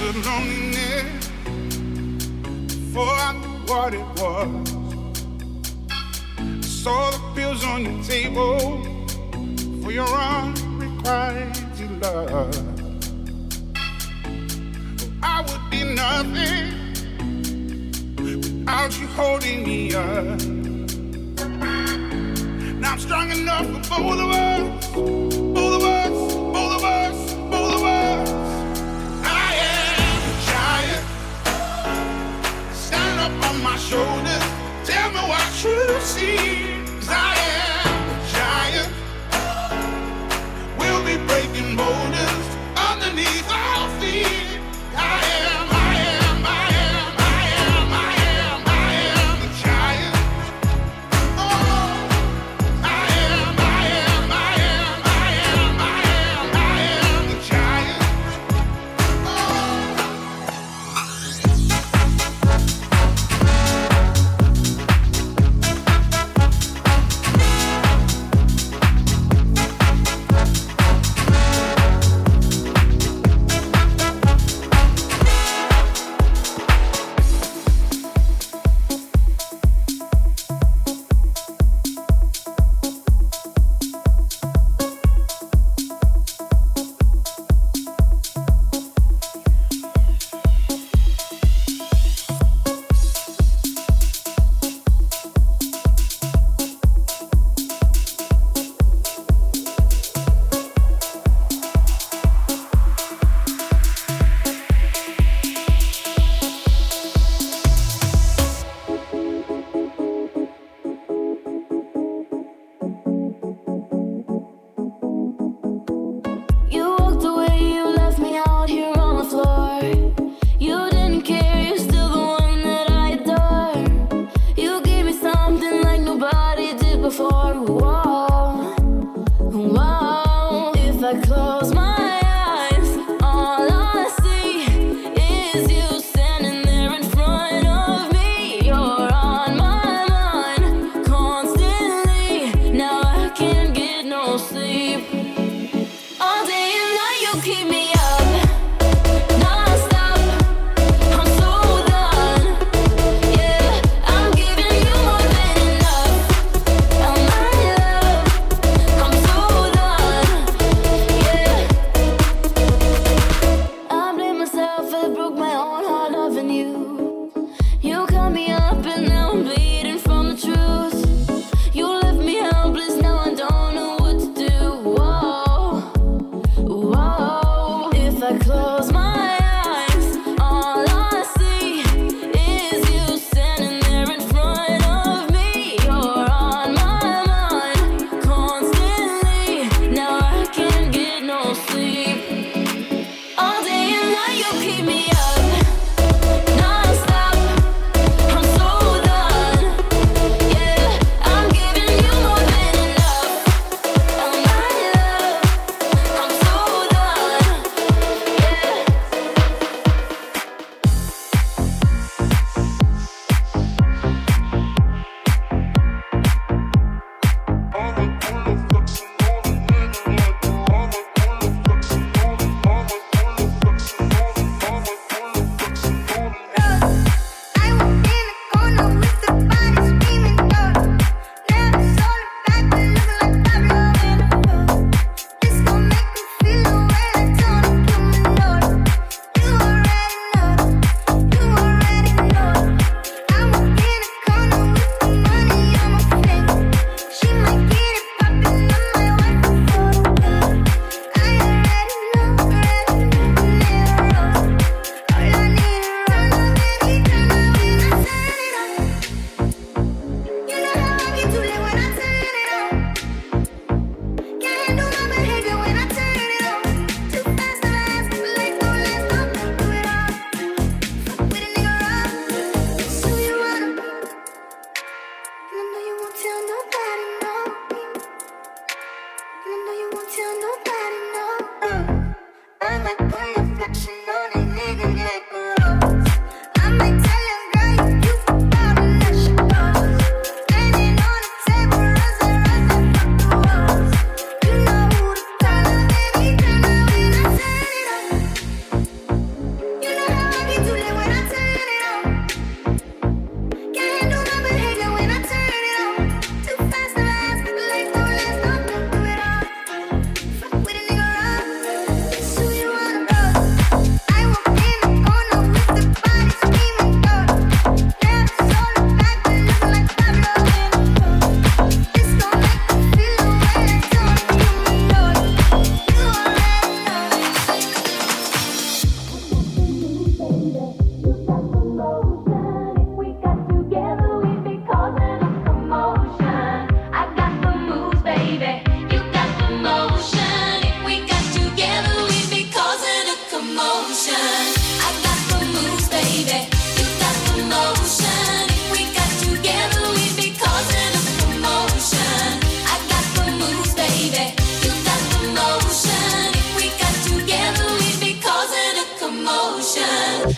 the loneliness before I knew what it was. I saw the pills on your table for your unrequited love. I would be nothing without you holding me up. Now I'm strong enough for both of us. my shoulders. Tell me what you see. Cause I am.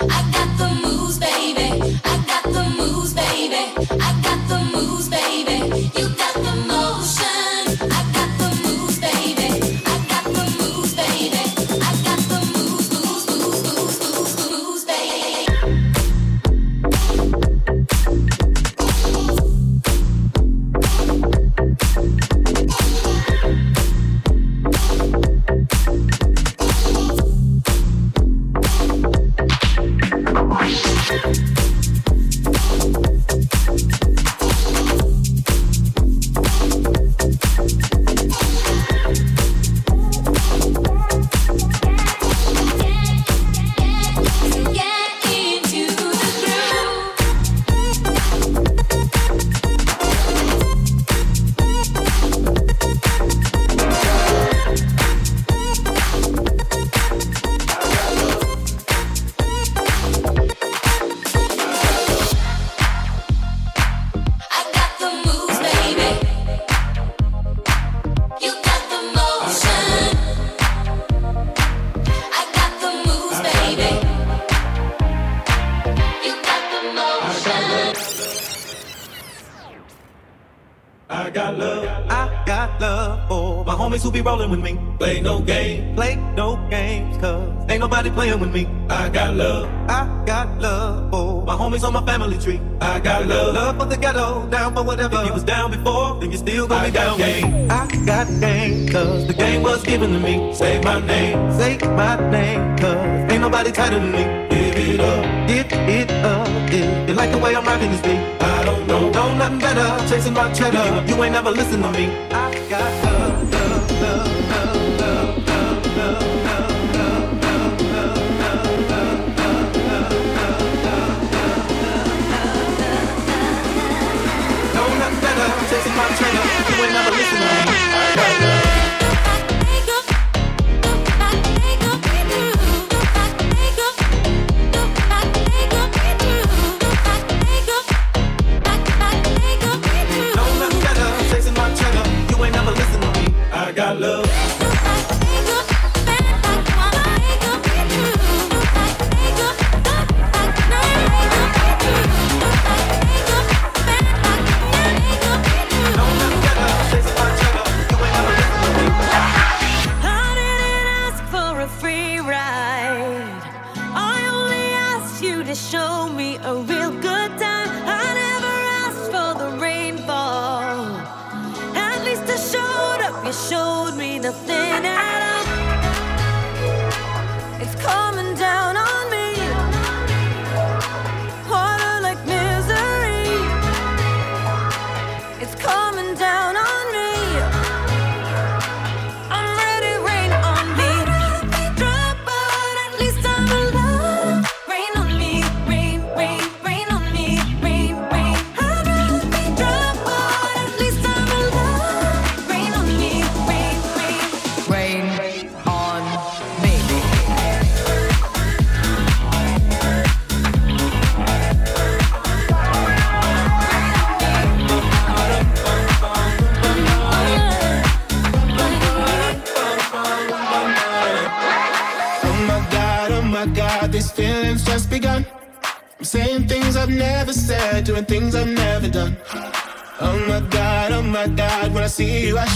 I got the playing with me. Play no game. Play no games, cuz. Ain't nobody playing with me. I got love. I got love for my homies on my family tree. I got love. Love for the ghetto, down for whatever. If you was down before, then you still gonna I be down game. I got game, cause the game was given to me. Say my name, say my name, cause ain't nobody tighter than me. Give it up, give it up. If you like the way I'm rocking this beat, I don't know, know nothing better. Chasing my cheddar, you ain't never listen to me. I got love, love,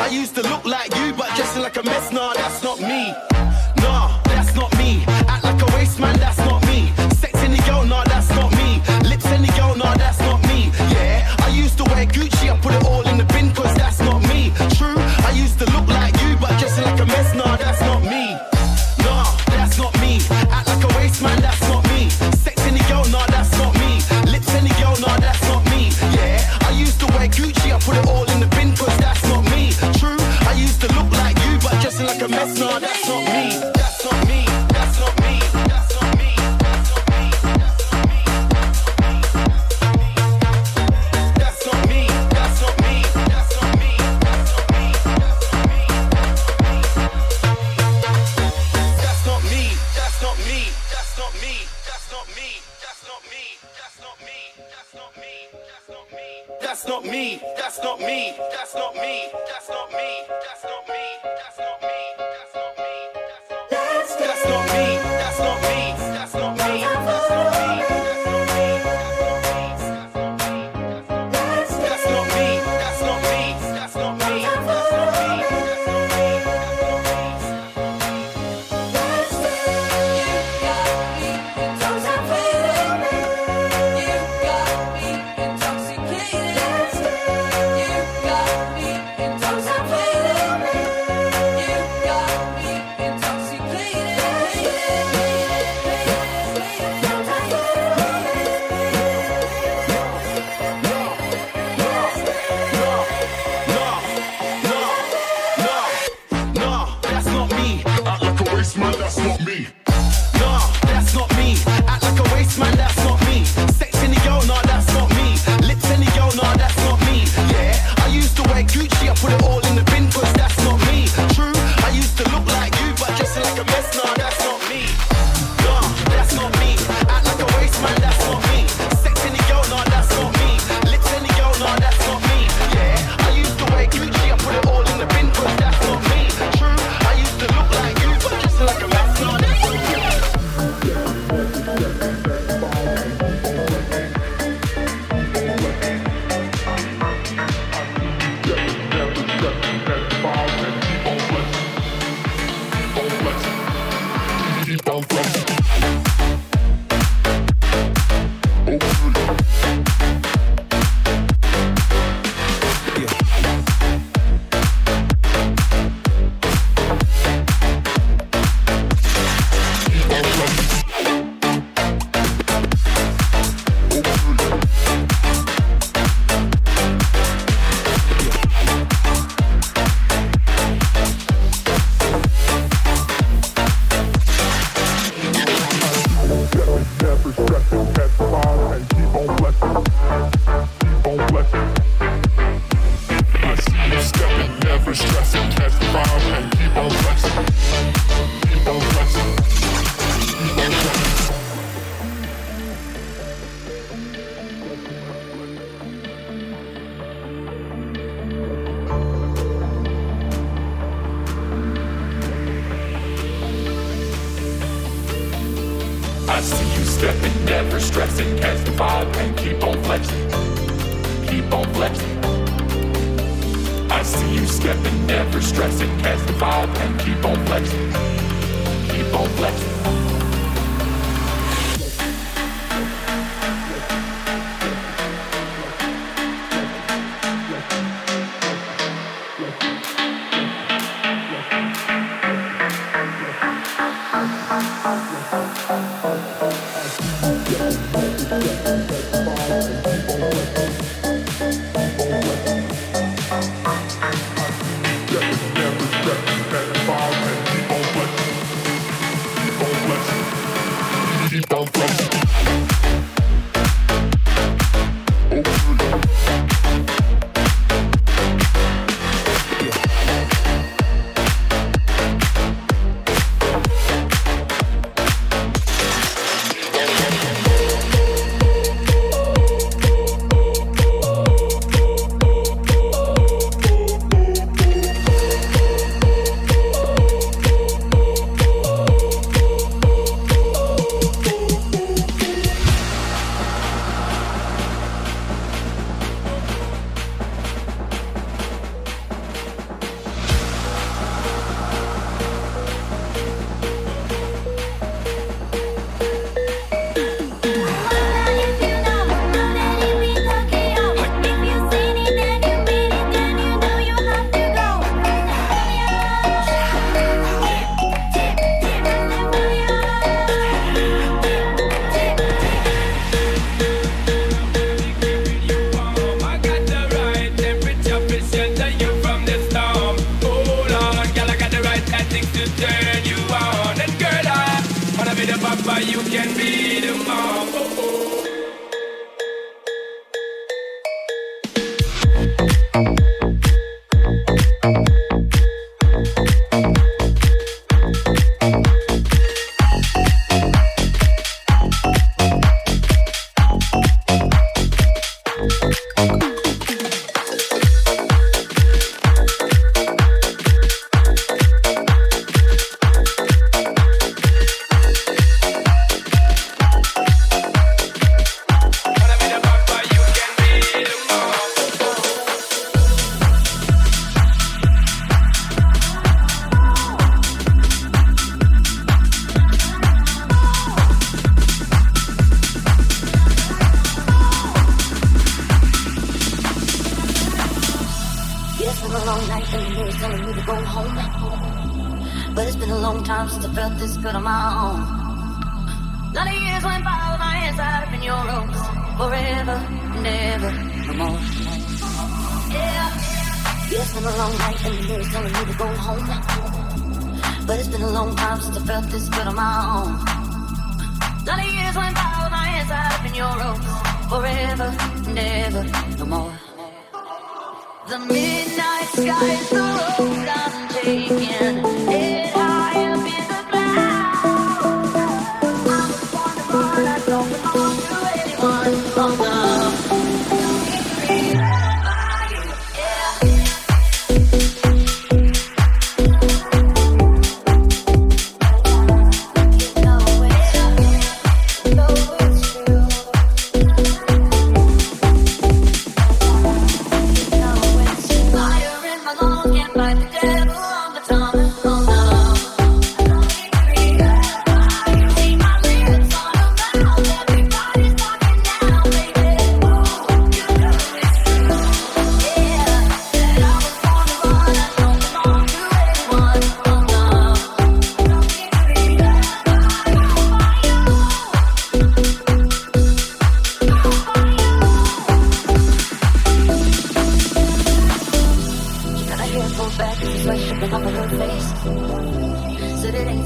I used to look like you, but dressing like a mess, nah, that's not me. that's not me.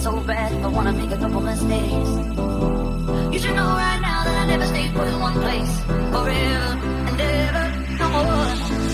so bad if I wanna make a couple mistakes. You should know right now that I never stay put in one place forever and ever. No more.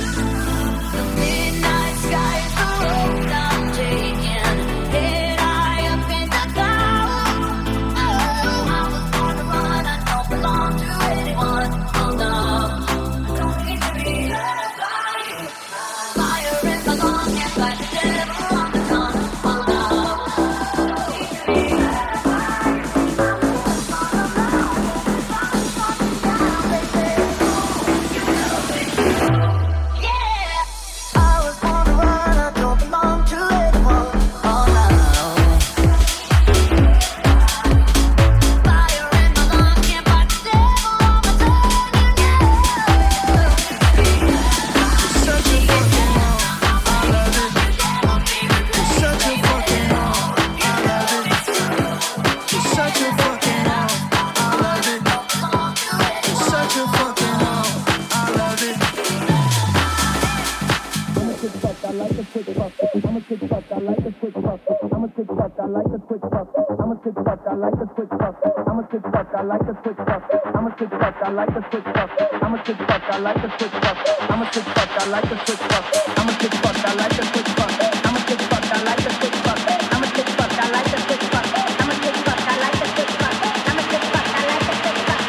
fuck, I like a quick fuck. I'm a sick fuck, I like a quick fuck. I'm a sick fuck, I like a quick fuck. I'm a sick fuck, I like a quick fuck. I'm a sick fuck, I like a quick fuck. I'm a sick fuck, I like a quick fuck. I'm a sick fuck, I like a quick fuck. I'm a sick fuck, I like a quick fuck. I'm a sick fuck, I like a quick fuck. I'm a sick fuck, I like a quick fuck. I'm a sick fuck, I like a quick fuck. I'm a sick fuck, I like a quick fuck.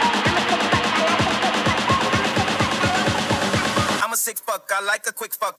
I'm a sick fuck, I like a quick fuck.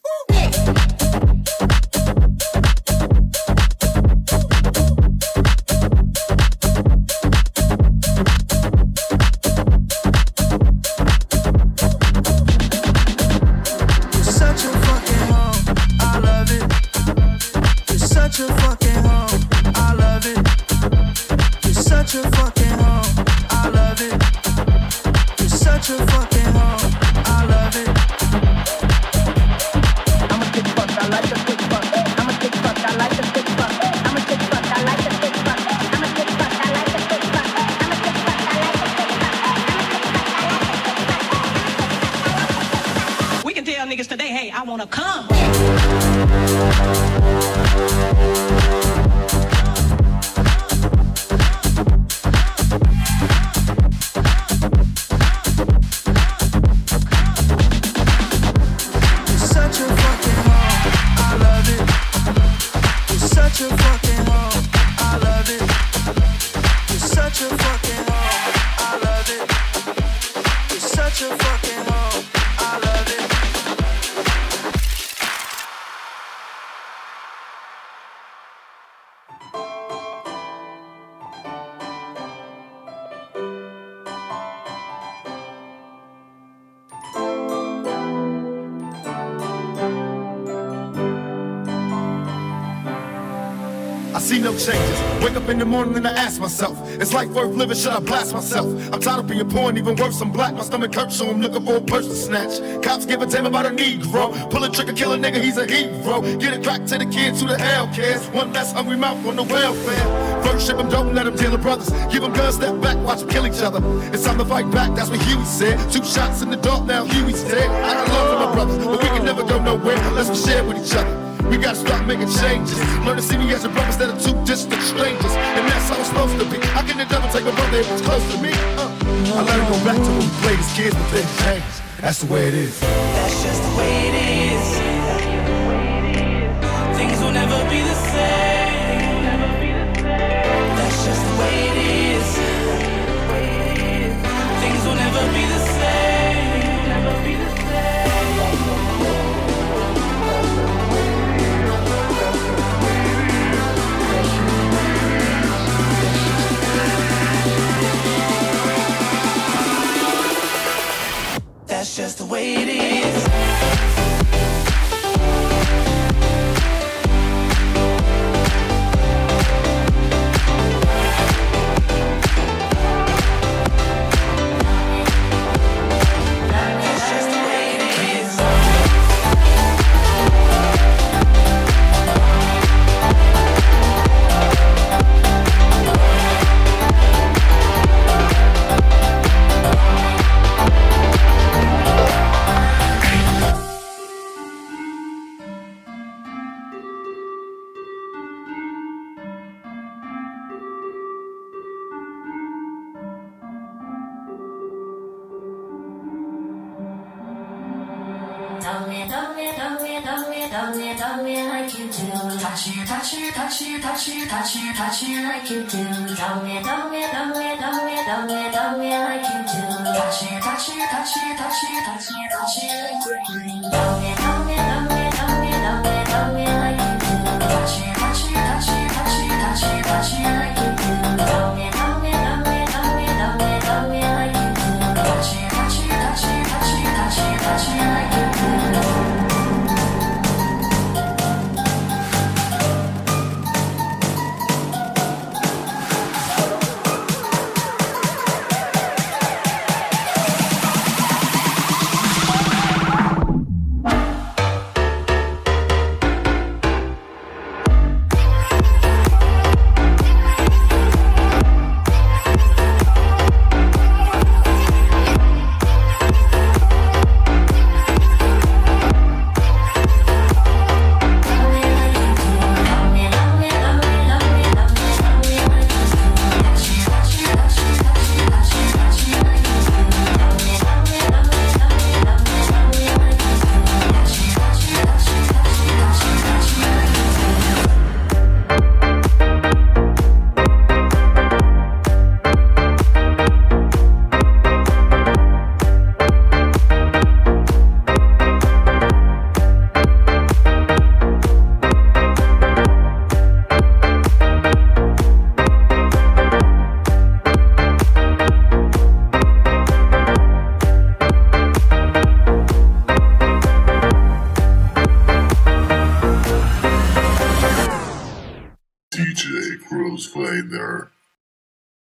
No changes. Wake up in the morning and I ask myself, is life worth living? Should I blast myself? I'm tired of being poor and even worse, I'm black. My stomach hurts, so I'm looking for a purse to snatch. Cops give a damn about a Negro. Pull a trigger, kill a nigga, he's a hero. Get it crack to the kids who the hell cares. One less hungry mouth on the welfare. First ship them, don't let them deal with brothers. Give them guns, step back, watch them kill each other. It's time to fight back, that's what Huey said. Two shots in the dark, now Huey's dead. I got love for my brothers, but we can never go nowhere unless we share with each other. We gotta start making changes. Learn to see me as a brother instead of two distant strangers. And that's how it's supposed to be. How can the devil take a brother if it's close to me? Uh, I let it go back to when we played as kids, but things changed. That's the way it is. That's just the way it is. Things will never be the same. Tell me, tell me, tell me, tell me, tell me, tell me like you do. Touch you, touch you, touch you, touch you, touch you, touch you like you do. Tell me, tell me, tell me, tell me, tell me, tell me like you do. Touch you, touch you, touch you, touch you, touch you, touch you like you do. Tell me, tell me, tell me, tell me, tell me, tell me